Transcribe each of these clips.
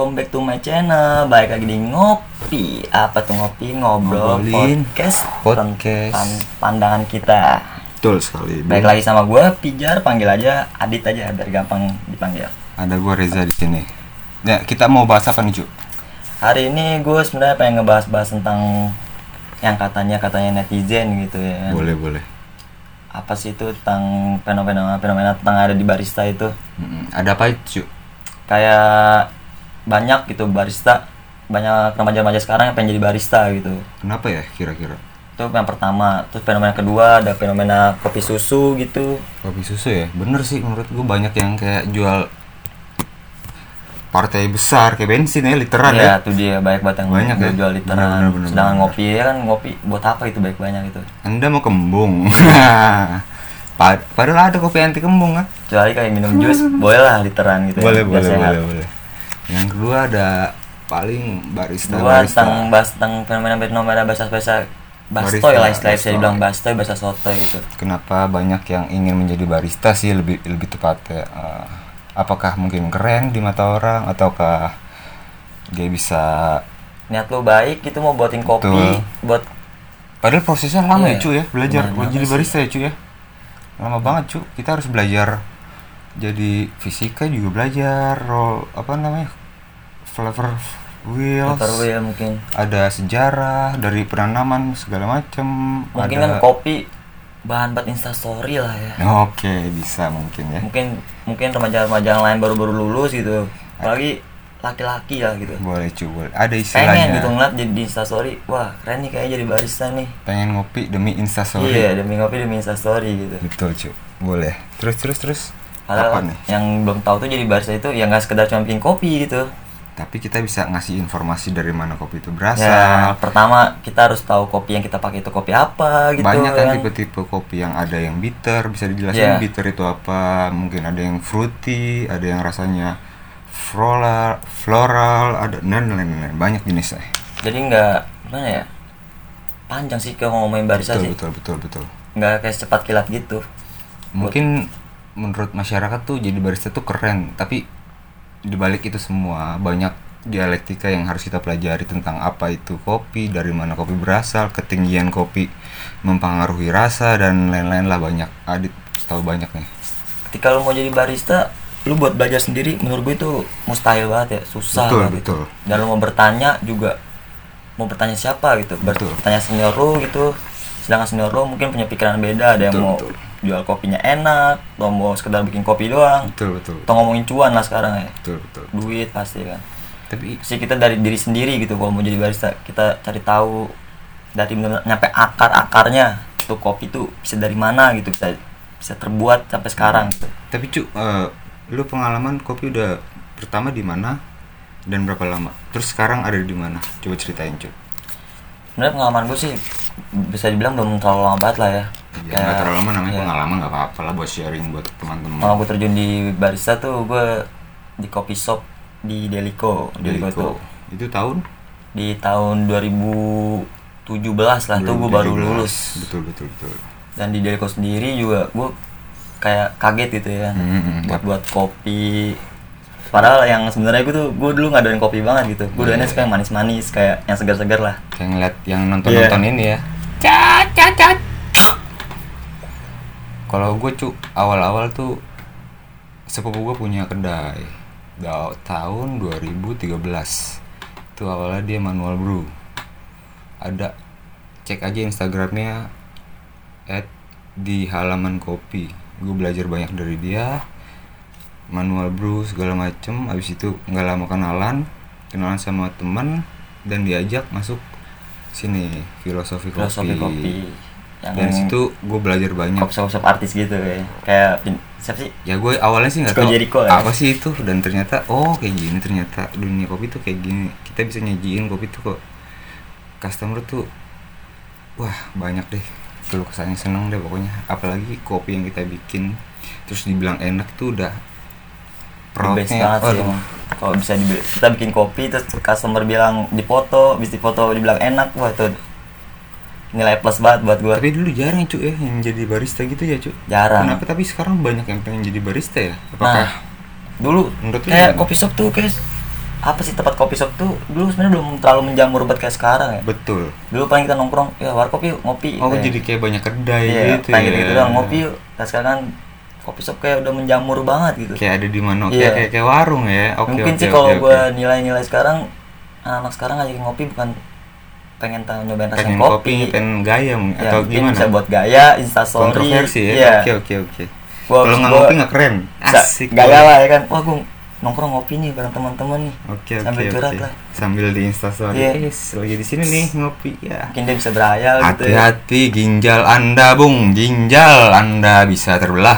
welcome back to my channel. Baik lagi di ngopi. Apa tuh ngopi? Ngobrol Ngobrolin podcast. podcast. tentang pandangan kita. Betul sekali. Baik lagi sama gue Pijar, panggil aja Adit aja biar gampang dipanggil. Ada gua Reza di sini. Ya, kita mau bahas apa nih, Cu? Hari ini gue sebenarnya pengen ngebahas-bahas tentang yang katanya katanya netizen gitu ya. Boleh, boleh. Apa sih itu tentang fenomena fenomena tentang ada di barista itu? Mm, Ada apa itu? Kayak banyak gitu barista, banyak remaja-remaja sekarang yang pengen jadi barista gitu. Kenapa ya kira-kira? itu yang pertama terus fenomena kedua ada fenomena kopi susu gitu Kopi susu ya? Bener sih menurut gua banyak yang kayak jual partai besar kayak bensin ya literan ya ya. tuh dia banyak banget yang Banyak ya? jual literan Bener, bener, bener, sedangkan bener. ngopi ya kan ngopi buat apa itu baik banyak itu Anda mau kembung. Pad- Padahal ada kopi anti kembung kan? kecuali kayak minum jus boleh lah literan gitu Boleh, ya, boleh, sehat. boleh, boleh. Yang kedua ada paling barista dua barista. tentang bahas tentang fenomena fenomena bahasa bahasa bastoy lah istilahnya bisa bastoy. dibilang bastoy bahasa soto itu kenapa banyak yang ingin menjadi barista sih lebih lebih tepatnya Eh, apakah mungkin keren di mata orang ataukah dia bisa niat lu baik gitu mau buatin kopi Betul. buat padahal prosesnya lama Iya. ya cu ya belajar buat lama jadi barista ya cu ya lama banget cu kita harus belajar jadi fisika juga belajar roll apa namanya flavor wheels. Motor wheel mungkin. Ada sejarah dari penanaman segala macam mungkin ada... kan kopi bahan buat instastory lah ya. Oke bisa mungkin ya. Mungkin mungkin remaja-remaja yang lain baru-baru lulus gitu. Apalagi laki-laki lah gitu. Boleh boleh ada pengen istilahnya gitu ngeliat jadi di instastory wah keren nih kayaknya jadi barista nih. Pengen ngopi demi instastory iya demi ngopi demi instastory gitu. Betul cu boleh. Terus terus terus. Padahal apa nih? yang belum tahu tuh jadi barista itu ya nggak sekedar cuma bikin kopi gitu tapi kita bisa ngasih informasi dari mana kopi itu ya berasal pertama kita harus tahu kopi yang kita pakai itu kopi apa gitu banyak kan kan. tipe-tipe kopi yang ada yang bitter bisa dijelasin Iya. bitter itu apa. Mungkin ada yang fruity ada yang rasanya floral floral ada dan lain-lain. Banyak jenisnya jadi nggak gimana ya panjang sih kalau ngomongin barista betul sih. betul betul betul. Nggak kayak secepat kilat gitu. Mungkin menurut masyarakat tuh jadi barista tuh keren tapi dibalik itu semua banyak dialektika yang harus kita pelajari tentang apa itu kopi dari mana kopi berasal ketinggian kopi mempengaruhi rasa dan lain-lain lah banyak adit tahu banyak nih ketika lu mau jadi barista lu buat belajar sendiri menurut gue itu mustahil banget ya susah Betul, banget betul. gitu. dan lu mau bertanya juga mau bertanya siapa gitu Betul. bertanya senior lu gitu sedangkan senior lu mungkin punya pikiran beda ada yang Betul, mau betul. Jual kopinya enak atau mau sekedar bikin kopi doang. Betul betul atau ngomongin cuan lah sekarang ya. Betul betul. Duit pasti kan. Tapi sih kita dari diri sendiri gitu kalau mau jadi barista kita cari tahu dari nyampe akar akarnya tuh kopi tuh bisa dari mana gitu bisa bisa terbuat sampai sekarang gitu. tapi cu eh, lu pengalaman kopi udah pertama di mana dan berapa lama? Terus sekarang ada di mana? Coba ceritain cu. Sebenarnya pengalaman gue sih bisa dibilang belum terlalu lama banget lah ya ya nggak terlalu lama namanya ya. pengalaman nggak apa-apa lah buat sharing buat teman-teman. Kalau gue terjun di barista tuh gue di kopi shop di Delico Delico. Deliko. tuh itu tahun? Di tahun 2017 lah tuh gue baru 2017. lulus. Betul betul betul. Dan di Delico sendiri juga gue kayak kaget gitu ya Hmm, buat buat kopi. Padahal yang sebenarnya gue tuh gue dulu nggak doain kopi banget gitu. Gue doainnya iya. suka yang manis-manis kayak yang segar-segar lah. Kayak ngeliat yang nonton-nonton Iya. ini ya kalau gue cu awal-awal tuh sepupu gue punya kedai. Da- tahun 2013 itu awalnya dia manual brew. Ada cek aja instagramnya at di halaman kopi. Gue belajar banyak dari dia. Manual brew segala macem. Abis itu nggak lama kenalan kenalan sama teman dan diajak masuk sini filosofi, filosofi kopi yang dan situ gue belajar banyak. Kopi shop artis gitu ya. Kayak pin- siapa sih? Ya gue awalnya sih nggak tahu Jericho ya? apa sih itu. Dan ternyata oh kayak gini. Ternyata dunia kopi tuh kayak gini. Kita bisa nyajiin kopi tuh kok. Customer tuh wah banyak deh. Kalau kesannya seneng deh pokoknya. Apalagi kopi yang kita bikin terus dibilang enak tuh udah best banget sih waduh. emang. Kalau bisa di- kita bikin kopi terus customer bilang dipoto bis dipoto dibilang enak. Wah tuh nilai plus banget buat gue tapi dulu jarang cu ya yang jadi barista gitu ya cu. Jarang. Kenapa? Tapi sekarang banyak yang pengen jadi barista ya? Apakah nah dulu menurut kayak kopi shop tuh kayak apa sih tempat kopi shop tuh? Dulu sebenarnya belum terlalu menjamur banget kayak sekarang ya. Betul. Dulu paling kita nongkrong ya warkop yuk ngopi. Oh Kayak- jadi kayak banyak kedai iya, gitu paling ya. gitu, gitu doang ngopi yuk. Nah sekarang kan kopi shop kayak udah menjamur banget gitu. Kayak ada di mana Iya. kayak, kayak kayak warung ya. Oke mungkin oke, sih kalau oke. gua nilai-nilai sekarang anak-anak sekarang lagi ngopi bukan pengen tahu nyobain rasanya pengen kopi, kopi pengen gaya mungkin ya, atau mungkin gimana bisa buat gaya instastory kontroversi ya iya. oke oke oke kalau nggak ngopi nggak keren asik gaya lah ya kan wah gua nongkrong ngopi nih bareng teman-teman nih Oke oke Sambil curhat oke. lah. Sambil di Instastory. Iya. Yes, lagi di sini nih ngopi ya. mungkin dia bisa berhayal gitu ya. Hati-hati ginjal Anda, Bung. Ginjal Anda bisa terbelah.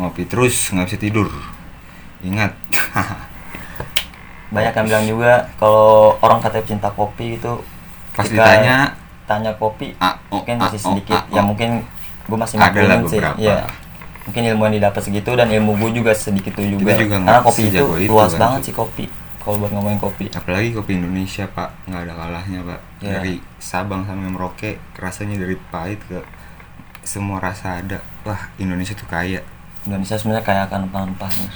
Ngopi terus nggak bisa tidur. Ingat. banyak yang bilang juga kalau orang katanya cinta kopi itu Pas ketika ditanya, tanya kopi ah, oh, mungkin masih sedikit ah, ya oh. mungkin gue masih maklumin sih ya mungkin ilmu yang didapat segitu dan ilmu gue juga sedikit itu juga, juga karena kopi itu itu luas kan, banget sih kopi kalau buat ngomongin kopi Apalagi kopi Indonesia, Pak. nggak ada kalahnya, Pak. Iya. Dari Sabang sampai Merauke, rasanya dari pahit ke semua rasa ada. Wah, Indonesia tuh kaya. Indonesia sebenarnya kayak akan rempah-rempahnya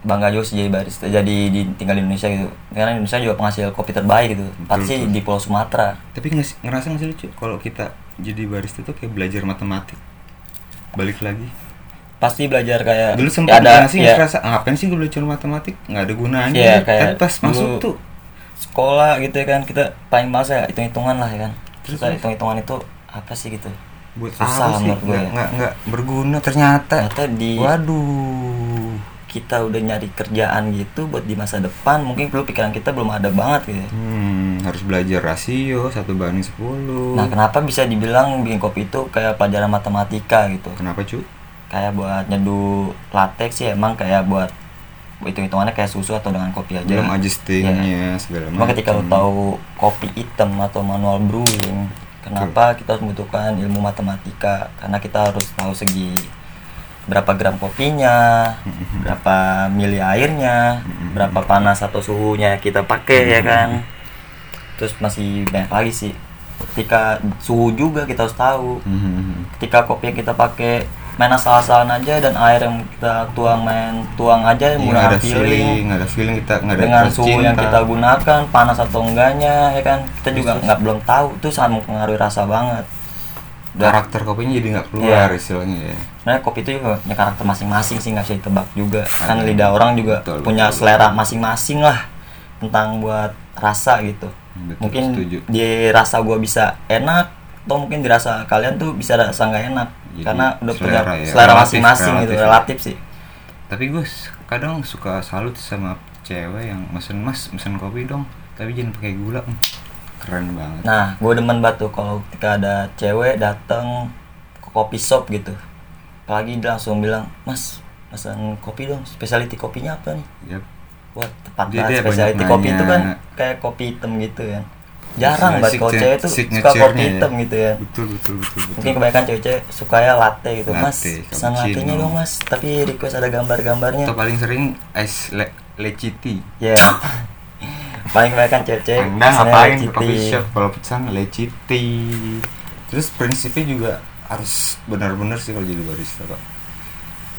bangga juga sih jadi barista jadi di, tinggal di Indonesia gitu. Karena Indonesia juga penghasil kopi terbaik gitu. Pasti di Pulau Sumatera. Tapi nggak- ngerasa nggak sih lucu? Kalau kita jadi barista tuh kayak belajar matematik. Balik lagi. pasti belajar kayak dulu ya sempat ada ada sih ya, ngerasa ngapain sih gue belajar matematik? Nggak ada gunanya Tapi kayak pas masuk tuh sekolah gitu ya kan kita paling males ya hitung-hitungan lah ya kan. Terus terus? hitung-hitungan itu apa sih gitu? Buat Susah apa sih? gue nggak ya. nggak nggak berguna ternyata. Ternyata di waduh kita udah nyari kerjaan gitu buat di masa depan mungkin perlu pikiran kita belum ada banget gitu ya. hmm, harus belajar rasio satu banding 10 Nah kenapa bisa dibilang bikin kopi itu kayak pelajaran matematika gitu? Kenapa cu? Kayak buat nyeduh latex sih emang kayak buat hitung-hitungannya kayak susu atau dengan kopi aja. Belum adjustingnya segala Cuma macam ketika lo tahu kopi hitam atau manual brewing Kenapa kita harus membutuhkan ilmu matematika? Karena kita harus tahu segi berapa gram kopinya, berapa mili airnya, berapa panas atau suhunya kita pakai ya kan. Terus masih banyak lagi sih. Ketika suhu juga kita harus tahu. Hmm, Ketika kopi yang kita pakai main asal-asalan aja dan air yang kita tuang main tuang aja Iya, nggak menggunakan ada feeling. feeling ada feeling kita nggak ada dengan suhu yang kita gunakan panas atau enggaknya ya kan? Kita juga Terus, nggak belum tahu. Itu sangat mempengaruhi rasa banget karakter kopinya jadi nggak keluar Iya. istilahnya ya sebenarnya kopi itu juga punya karakter masing-masing sih nggak bisa ditebak juga kan Ada. lidah orang juga Betul, punya betul, selera masing-masing lah tentang buat rasa gitu Betul, mungkin setuju. di rasa gua bisa enak atau mungkin dirasa kalian tuh bisa rasa nggak enak Jadi, karena udah punya selera ya, selera masing-masing gitu relatif ya. sih tapi gue kadang suka salut sama cewek yang mesen mas mesen kopi dong tapi jangan pakai gula keren banget Nah, gue demen banget tuh kalau ketika ada cewek datang ke kopi shop gitu. Apalagi dia langsung bilang, "Mas, pesan kopi dong. Specialty kopinya apa nih?" Yap. Wah, tepat banget specialty kopi itu kan kayak kopi hitam gitu kan. Jarang banget kalau cewek tuh suka kopi ya. hitam gitu ya. betul betul betul betul Mungkin kebanyakan cewek-cewek suka ya latte gitu. Mas, Latte, pesan cappuccino. latte-nya dong, Mas. Tapi request ada gambar-gambarnya. atau paling sering ice le leciti Ya. Paling kebanyakan cewek-cewek anda ngapain ke coffee shop kalau pesan leciti terus prinsipnya juga harus benar-benar sih kalau jadi barista pak.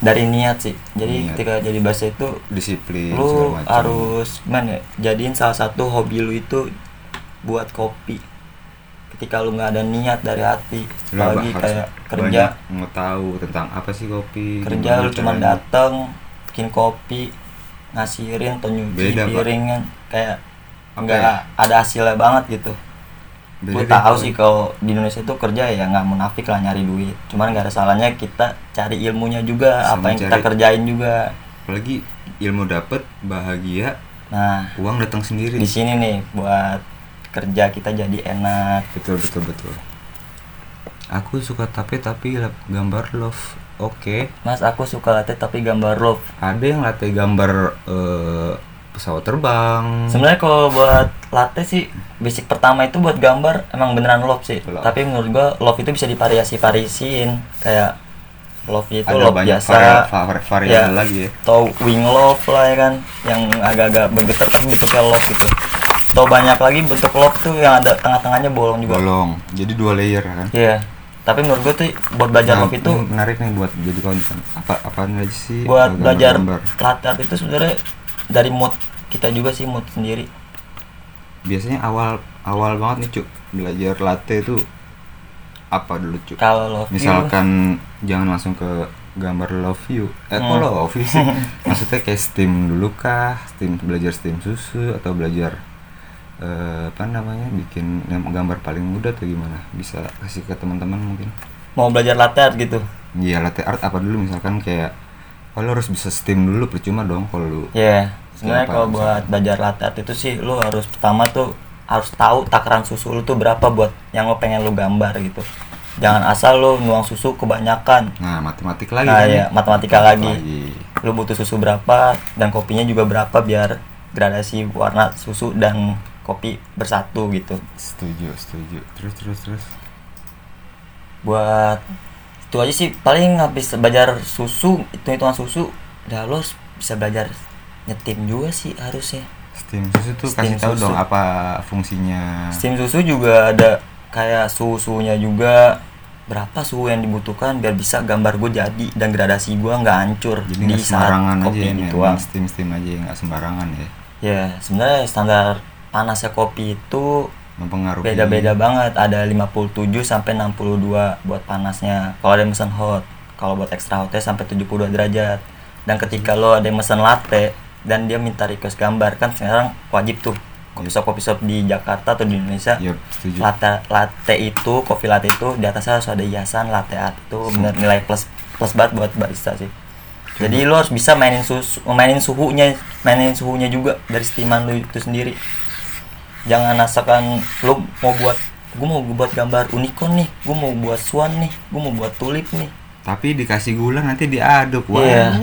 Dari niat sih. Jadi Niat. ketika jadi barista itu disiplin lu harus gimana ya jadiin salah satu hobi lu itu buat kopi. Ketika lu nggak ada niat dari hati Lu apalagi kayak kerja banyak mau tahu tentang apa sih kopi kerja lu cuma dateng bikin kopi ngasihin atau nyuci Beda, Pak. piring kan kayak Apa nggak ya? ada hasilnya banget gitu. Gue tahu sih kalau di Indonesia itu kerja ya nggak munafik lah nyari duit. Cuman nggak ada salahnya kita cari ilmunya juga Sama apa yang kita cari- kerjain juga. Apalagi ilmu dapet bahagia nah uang datang sendiri. di sini nih buat kerja kita jadi enak. Betul betul betul. Aku suka tape tapi lap- gambar love. Oke. Mas aku suka latte tapi gambar love. Ada yang latte gambar eh, pesawat terbang. Sebenarnya kalau buat latte sih basic pertama itu buat gambar emang beneran love sih. Love. tapi menurut gua love itu bisa divariasi variasiin kayak love itu ada love banyak biasa. varia- va- variabel ya, lagi ya. atau wing love lah ya kan yang agak-agak bergetar tapi bentuknya love gitu. Atau banyak lagi bentuk love tuh yang ada tengah-tengahnya bolong juga. Bolong. Jadi dua layer kan? Iya. Tapi menurut gua tuh buat belajar Nah, love itu menarik nih buat jadi konten. Apa apaan aja sih? Buat belajar latte art itu sebenarnya dari mood kita juga sih mood sendiri. Biasanya awal awal banget nih cuk belajar latte itu apa dulu cuk? Kalau love you, misalkan jangan langsung ke gambar love you. Eh kok Hmm. love you sih? Maksudnya kayak steam dulu kah? Steam belajar steam susu atau belajar eh, apa namanya bikin gambar paling mudah atau gimana? Bisa kasih ke teman-teman mungkin. Mau belajar latte art gitu? Iya latte art apa dulu? Misalkan kayak oh, lo harus bisa steam dulu percuma dong kalau lu ya sebenarnya kalau buat belajar latte art itu sih lu harus pertama tuh harus tahu takaran susu lu tuh berapa buat yang lo pengen lu gambar gitu. Jangan asal lu nuang susu kebanyakan. Nah matematik lagi Nah, kan iya, matematika lagi. lagi. lu butuh susu berapa dan kopinya juga berapa biar gradasi warna susu dan kopi bersatu gitu. Setuju setuju. Terus terus terus. Buat itu aja sih. Paling habis belajar susu hitung hitungan susu udah lo bisa belajar nyetim juga sih harusnya. Steam susu tuh Steam kasih tahu dong apa fungsinya. Steam susu juga ada kayak susunya juga. Berapa suhu yang dibutuhkan biar bisa gambar gue jadi dan gradasi gue nggak hancur jadi nggak sembarangan aja ya gitu memang steam steam aja ya, nggak sembarangan ya. Ya sebenarnya standar panasnya kopi itu mempengaruhi. beda-beda banget. Ada 57 sampai 62 buat panasnya. Kalau ada yang mesen hot kalau buat extra hotnya sampai 72 derajat. Dan ketika lo ada yang mesen latte dan dia minta request gambar. Kan sekarang wajib tuh. Kopi shop kopi shop di Jakarta atau di Indonesia. Setuju. Latte latte itu kopi latte itu di atasnya harus ada hiasan latte art. Itu bener nilai plus plus banget buat barista sih. Jadi lo harus bisa mainin susu mainin suhunya mainin suhunya juga dari steaman lo itu sendiri. Jangan asalkan lo mau buat gue mau buat gambar unicorn nih gue mau buat swan nih gue mau buat tulip nih. Tapi dikasih gula nanti diaduk wah Iya.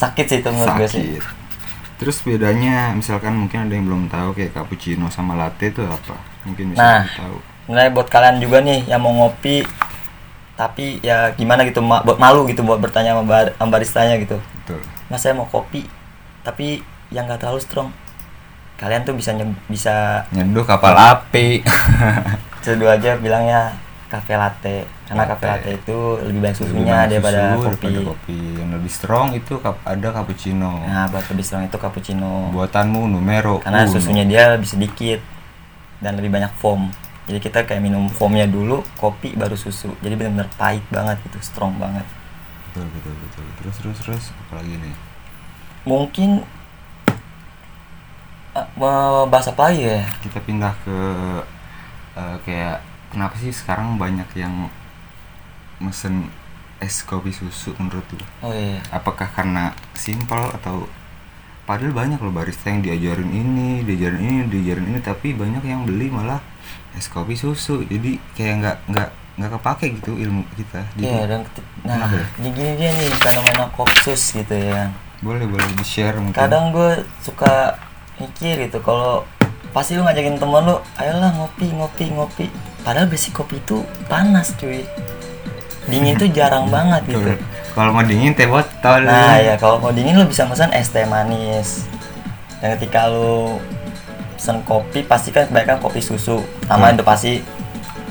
Sakit sih itu menurut gue sih. Terus bedanya misalkan mungkin ada yang belum tahu kayak cappuccino sama latte itu apa? Mungkin bisa Nah. tahu. sebenarnya buat kalian juga nih yang mau ngopi tapi ya gimana gitu ma- buat malu gitu buat bertanya sama, bar- sama baristanya gitu. Betul. Mas saya mau kopi tapi yang nggak terlalu strong. Kalian tuh bisa nye- bisa nyeduh kapal api. Seduh aja bilangnya cafe latte. Karena cafe Latte. itu lebih banyak Lebih susunya banyak daripada susu kopi daripada kopi. yang lebih strong itu ada cappuccino. Nah buat lebih strong itu cappuccino. Buatanmu numero karena uno. susunya dia lebih sedikit dan lebih banyak foam. Jadi kita kayak minum foamnya dulu kopi baru susu. Jadi benar-benar pahit banget gitu strong banget. Betul betul betul. Terus terus terus apalagi nih? Mungkin mau bahas apa lagi ya? Kita pindah ke eh, kayak kenapa sih sekarang banyak yang mesen es kopi susu menurut lu oh iya apakah karena simpel atau padahal banyak loh barista yang diajarin ini diajarin ini diajarin ini tapi banyak yang beli malah es kopi susu jadi kayak nggak nggak nggak kepake gitu ilmu kita Jadi, Iya dan nah ya? ini gini dia nih fenomena kopsus gitu ya. boleh boleh di share mungkin Kadang gue suka mikir gitu kalau pasti lu ngajakin temen lu, ayolah ngopi ngopi ngopi. Padahal basic kopi itu panas cuy. Dingin itu jarang banget gitu. Kalau mau dingin teh botol Nah ya kalau mau dingin lu bisa pesan es teh manis. Dan ketika lu pesen kopi pasti kan kebanyakan kopi susu. Pertama Hmm. itu pasti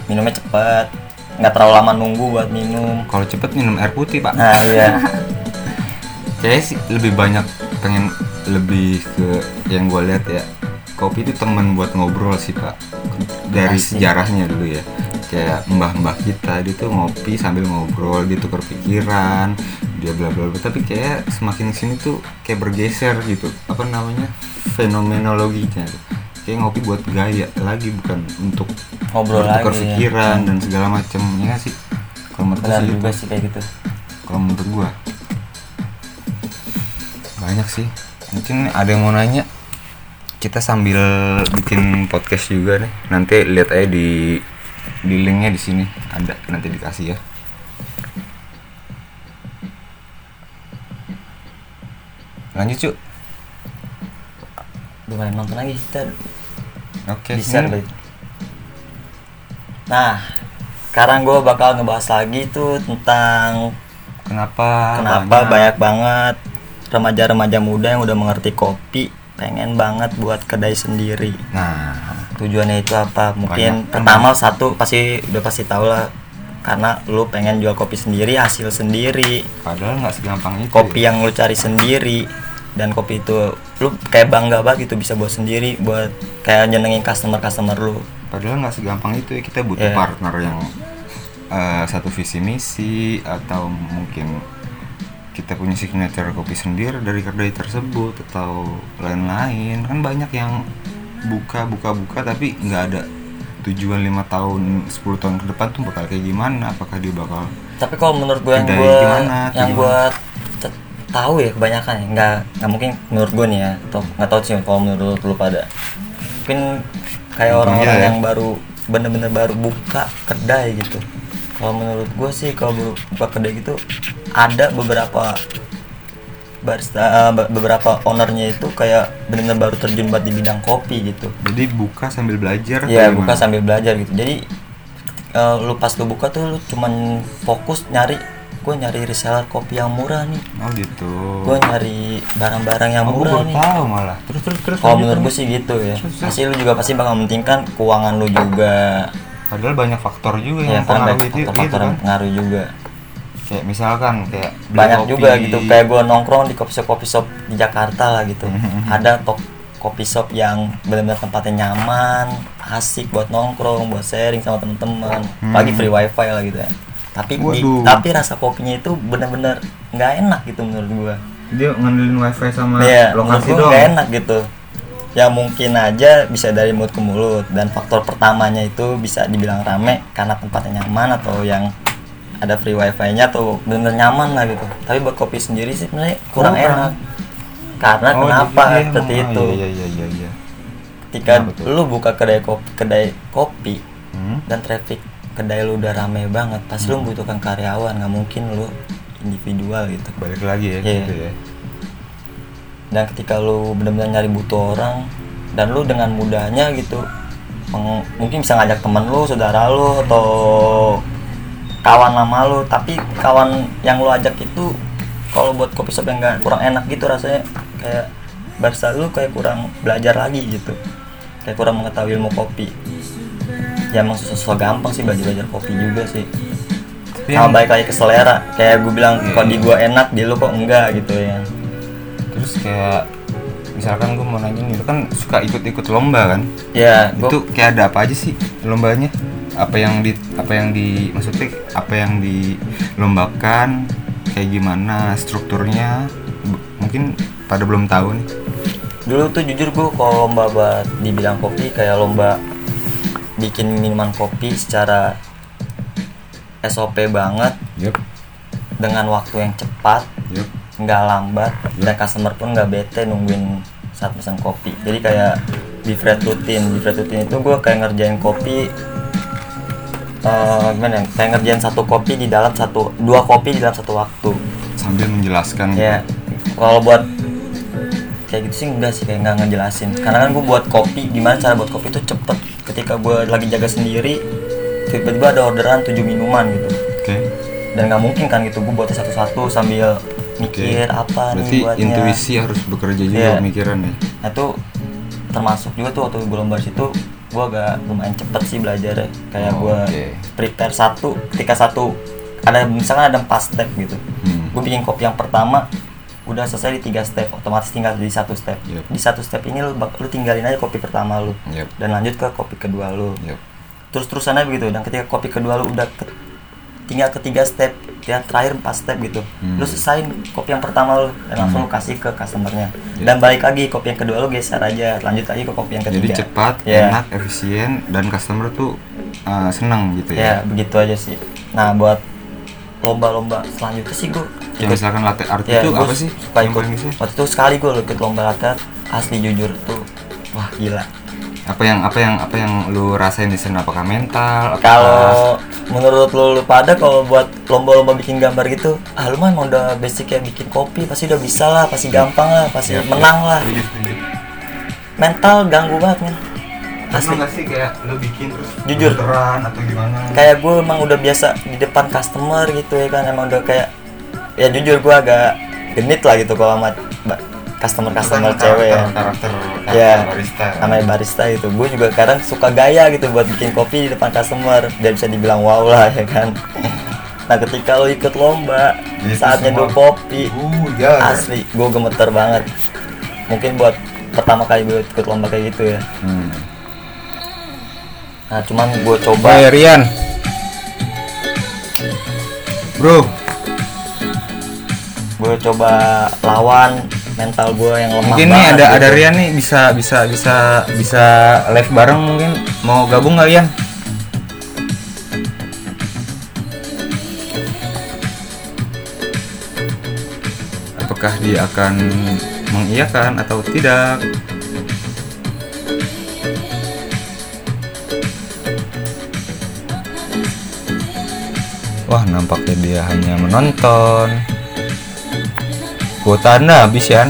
minumnya cepet, nggak terlalu lama nunggu buat minum. kalau cepet minum air putih pak Nah iya. Kayaknya sih lebih banyak pengen lebih ke yang gue lihat ya kopi itu teman buat ngobrol sih pak. Dari sejarahnya dulu ya. Kayak mbah-mbah kita dia tuh ngopi sambil ngobrol dia tukar pikiran dia bla bla bla. Tapi kayak semakin sini tuh kayak bergeser gitu. Apa namanya? Fenomenologinya. Kayak ngopi buat gaya lagi bukan untuk Ngobrol lagi, ya. pikiran dan segala macam ya nggak sih? Kalau menurut benar juga sih kayak gitu. Kalau menurut gua. Banyak sih. Mungkin ada yang mau nanya kita sambil bikin podcast juga nih. Nanti lihat aja di di linknya di sini. Ada nanti dikasih ya. Lanjut cuk. Gimana nonton lagi? Kita oke bisa ini- Bay. nah sekarang gue bakal ngebahas lagi tuh tentang kenapa kenapa banyak banget remaja-remaja muda yang udah mengerti kopi pengen banget buat kedai sendiri nah tujuannya itu apa mungkin Banyak. pertama satu pasti udah pasti tau lah karena lu pengen jual kopi sendiri hasil sendiri padahal nggak segampang itu kopi ya. yang lu cari sendiri dan kopi itu lu kayak bangga banget gitu bisa buat sendiri buat kayak nyenengin customer customer lu padahal nggak segampang itu ya kita butuh Iya. partner yang eh, satu visi misi atau mungkin kita punya signature kopi sendiri dari kedai tersebut atau lain-lain. Kan banyak yang buka buka buka tapi nggak ada tujuan lima tahun 10 tahun ke depan tuh bakal kayak gimana? Apakah dia bakal tapi kalau menurut gue yang gue gimana, yang gue tahu ya kebanyakan ya nggak nggak mungkin menurut gue nih ya atau nggak tahu sih kalau menurut lu pada. Mungkin kayak orang-orang ya. yang baru bener-bener baru buka kedai gitu kalau menurut gue sih kalau buka kedai gitu ada beberapa barista be- beberapa ownernya itu kayak bener-bener baru terjun buat di bidang kopi gitu jadi buka sambil belajar atau Iya gimana? buka sambil belajar gitu. Jadi eh, lu pas lu buka tuh lu cuman fokus nyari gue nyari reseller kopi yang murah nih. oh gitu Gue nyari barang-barang yang oh, murah nih. tahu malah terus terus terus Kalau menurut gue sih gitu ya. Terus, terus. Pasti lu juga pasti bakal mementingkan keuangan lu juga. Padahal banyak faktor juga Ya yang kan banyak mempengaruhi itu gitu faktor-faktor kan pengaruh juga. kayak misalkan kayak Banyak kopi. juga gitu. Kayak gue nongkrong di kopi shop kopi shop di Jakarta lah gitu. Mhm. Ada tok kopi shop yang benar-benar tempatnya nyaman, asik buat nongkrong, buat sharing sama temen-temen, Hmm. lagi free wifi lah gitu ya. Tapi di- tapi rasa kopinya itu bener-bener nggak enak gitu menurut gua. dia ngandelin wifi sama Iya, menurut lokasi gua doang nggak enak gitu. Ya mungkin aja bisa dari mulut ke mulut dan faktor pertamanya itu bisa dibilang rame karena tempatnya nyaman atau yang ada free wifi-nya atau bener nyaman lah gitu. Tapi buat kopi sendiri sih sebenarnya kurang Kurang. enak. Karena Oh, kenapa iya, seperti emang. itu? Oh, iya iya iya iya Ketika Iya, betul. lu buka kedai kopi, kedai kopi Hmm? dan traffic kedai lu udah rame banget, pasti lu membutuhkan karyawan, nggak mungkin lu individual gitu. balik lagi ya Iya. gitu ya dan ketika lu benar-benar nyari butuh orang dan lu dengan mudahnya gitu mungkin bisa ngajak temen lu saudara lu atau kawan lama lu. Tapi kawan yang lu ajak itu kalau buat kopi shop yang nggak kurang enak gitu rasanya. Kayak barista lu kayak kurang belajar lagi gitu. Kayak kurang mengetahui ilmu kopi. Ya emang susah gampang sih belajar belajar kopi juga sih. Sama baik lagi ke selera. Kayak gue bilang Iya, kok di gua enak di lu kok enggak gitu ya terus kayak misalkan gue mau nanya nih lu kan suka ikut-ikut lomba kan? Ya gua itu kayak ada apa aja sih lombanya? Apa yang di apa yang di maksudnya apa yang dilombakan? Kayak gimana strukturnya? Mungkin pada belum tahu nih. Dulu tuh jujur gue kalau lomba buat di bidang kopi kayak lomba bikin minuman kopi secara SOP banget yup. dengan waktu yang cepat. Yup nggak lambat dan customer pun nggak bete nungguin saat pesan kopi. Jadi kayak di Fred rutin di Fred rutin itu gue kayak ngerjain kopi eh gimana ya kayak ngerjain satu kopi di dalam satu dua kopi di dalam satu waktu. Sambil menjelaskan gitu. ya kalau buat kayak gitu sih enggak sih kayak nggak ngejelasin. Karena kan gue buat kopi gimana cara buat kopi itu cepet. Ketika gue lagi jaga sendiri tiba-tiba ada orderan 7 minuman gitu. Oke. Dan nggak mungkin kan gitu gue buatnya satu-satu sambil mikir apa berarti nih buatnya intuisi harus bekerja juga Iya. pemikiran ya nah itu termasuk juga tuh waktu gue lomba situ gue agak lumayan cepet sih belajarnya kayak Oh, gue oke. prepare satu ketika satu ada misalkan ada empat step gitu Hmm. gue bikin kopi yang pertama udah selesai di tiga step otomatis tinggal di satu step Yep. di satu step ini lu, lu tinggalin aja kopi pertama lu Yep. dan lanjut ke kopi kedua lu Yup. terus terusannya begitu dan ketika kopi kedua lu udah ke, tinggal ketiga step yang terakhir empat step gitu Hmm. lu selesain kopi yang pertama lu dan langsung lu kasih ke customernya Iya. dan balik lagi kopi yang kedua lu geser aja lanjut lagi ke kopi yang ketiga jadi cepat ya enak efisien dan customer tuh uh, senang gitu ya ya begitu aja sih nah buat lomba-lomba selanjutnya sih gue ya misalkan latte art Ya, itu gua apa sih suka yang ikut. Waktu itu sekali gue ikut lomba latte art, asli jujur tuh, wah gila. Apa yang apa yang apa yang lu rasain di sana apakah mental apakah- Kalau menurut lo lu pada kalau buat lomba-lomba bikin gambar gitu, ah lu mah udah basic ya bikin kopi, pasti udah bisa lah, pasti gampang lah, pasti Ya, menang ya. lah. Mental ganggu banget men. Pernah Asli. nggak sih kayak lu bikin terus Jujur. gemeteran atau gimana Kayak gue emang udah biasa di depan customer gitu ya kan, emang udah kayak ya jujur gue agak genit lah gitu kalau sama customer-customer Itu kan cewek. ya. karakter, karakter, karakter ya barista. Namanya barista gitu gue juga kadang suka gaya gitu buat bikin kopi di depan customer. Dan bisa dibilang wow lah ya kan. Nah ketika lo ikut lomba Itu saat semua. nyeduh kopi. Hujan. asli gue gemeter banget. Mungkin buat pertama kali gue ikut lomba kayak gitu ya. Hmm. nah cuman gue coba. Coba Rian. Bro, gue coba lawan mental gue yang lemah mungkin nih ada gitu. ada Rian nih bisa bisa bisa bisa live bareng mungkin mau gabung nggak Rian? Apakah dia akan mengiyakan atau tidak? Wah, nampaknya dia hanya menonton. Kuota Anda habis ya?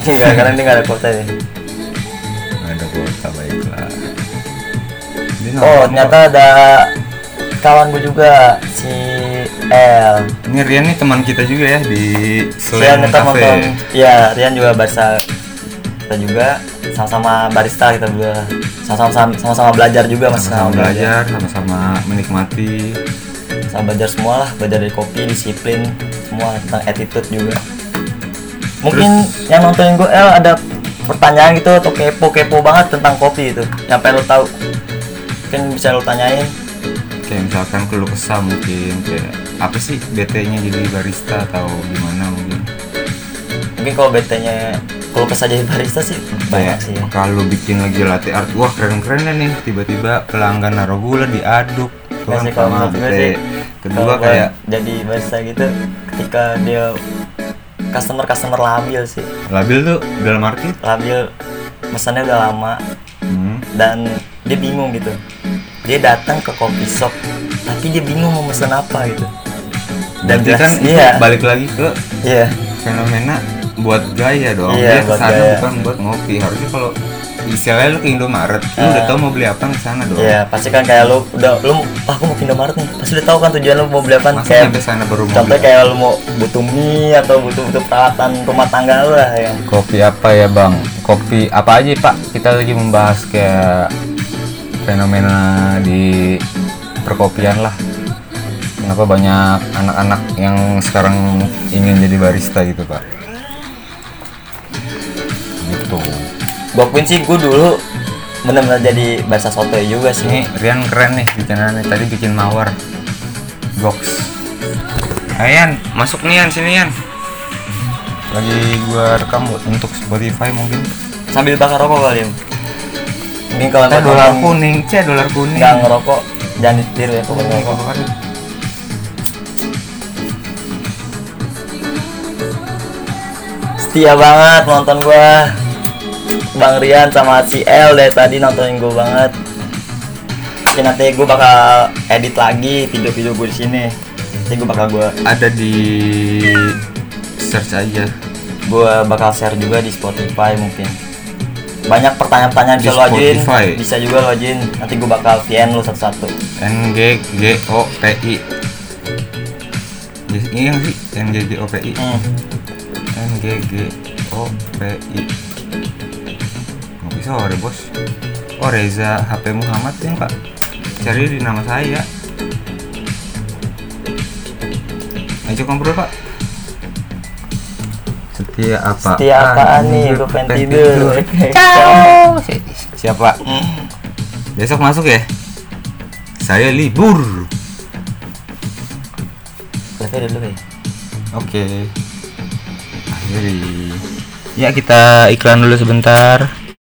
Enggak, karena ini nggak ada kota ya Nggak ada kuota baiklah. Dia oh ternyata ada kawan gue juga si L. Ini Rian nih teman kita juga ya di Rian Slam Cafe. nonton ya Rian juga barista kita juga sama-sama barista kita berdua sama-sama sama-sama belajar juga masih Sama-sama belajar, sama-sama menikmati. sama belajar semua lah belajar dari kopi disiplin semua tentang attitude juga mungkin yang nontonin gue L ada pertanyaan gitu atau kepo kepo banget tentang kopi itu yang pengen lo tahu mungkin bisa lo tanyain Kayak misalkan keluh kesah mungkin kayak apa sih BT-nya jadi barista atau gimana mungkin. mungkin kalau BT-nya kalau kesah jadi barista sih banyak sih ya. kalau bikin lagi latte art, wah keren-keren deh nih. Tiba-tiba pelanggan naruh gula diaduk. Kan sih, kalau menurut gue sih, Kedua kayak jadi barista gitu ketika dia customer customer labil sih. Labil tuh dalam arti labil pesannya udah lama. Hmm, dan dia bingung gitu. Dia datang ke coffee shop tapi dia bingung mau pesan apa gitu. Dan Berarti kan iya. balik lagi ke iya. fenomena buat gaya dong. Iya, dia ke sana bukan buat ngopi. Harusnya kalau istilahnya lu ke Indomaret lu Ah. udah tau mau beli apa ke sana dong? Iya pasti kan kayak lu udah lu ah, aku mau ke Indomaret nih. Pasti udah tahu kan tujuan lu mau beli apa masa kayak sampai sana baru mau contohnya beli? kayak lu mau butuh mie atau butuh butuh peralatan rumah tangga lu lah ya kopi apa ya bang? Kopi apa aja pak? Kita lagi membahas kayak fenomena di perkopian lah. Kenapa banyak anak-anak yang sekarang ingin jadi barista gitu pak gua akuin sih gua dulu bener-bener jadi barista sotoy juga sih Ini Rian keren nih bikinannya tadi bikin mawar box. Ayan, masuk nih Yan, sini Yan. Lagi gua rekam buat untuk Spotify mungkin. sambil bakar rokok kali ya mungkin kalau nonton dolar kuning, cek dolar kuning. nggak ngerokok jangan ditiru ya pokoknya bakar. setia banget nonton gua Bang Rian sama si L dari tadi nontonin gua banget Mungkin nanti gua bakal edit lagi video-video gue di sini nanti gua bakal gua Ada di search aja. gua bakal share juga di Spotify mungkin banyak pertanyaan-pertanyaan bisa lo ajuin bisa juga lo ajuin nanti gua bakal VN lu satu-satu N G G O P I. Iya nggak sih N G G O P I. hmm. N G G O P I. Sore bos. Oh Reza HP Muhammad ya pak. Cari di nama saya. Ayo ngobrol pak. Setia apa? setia apaan nih gua pengen tidur Ciao. Siapa? Besok masuk ya? Saya libur. Live-nya dulu ya Oke. Akhiri. Ya kita iklan dulu sebentar.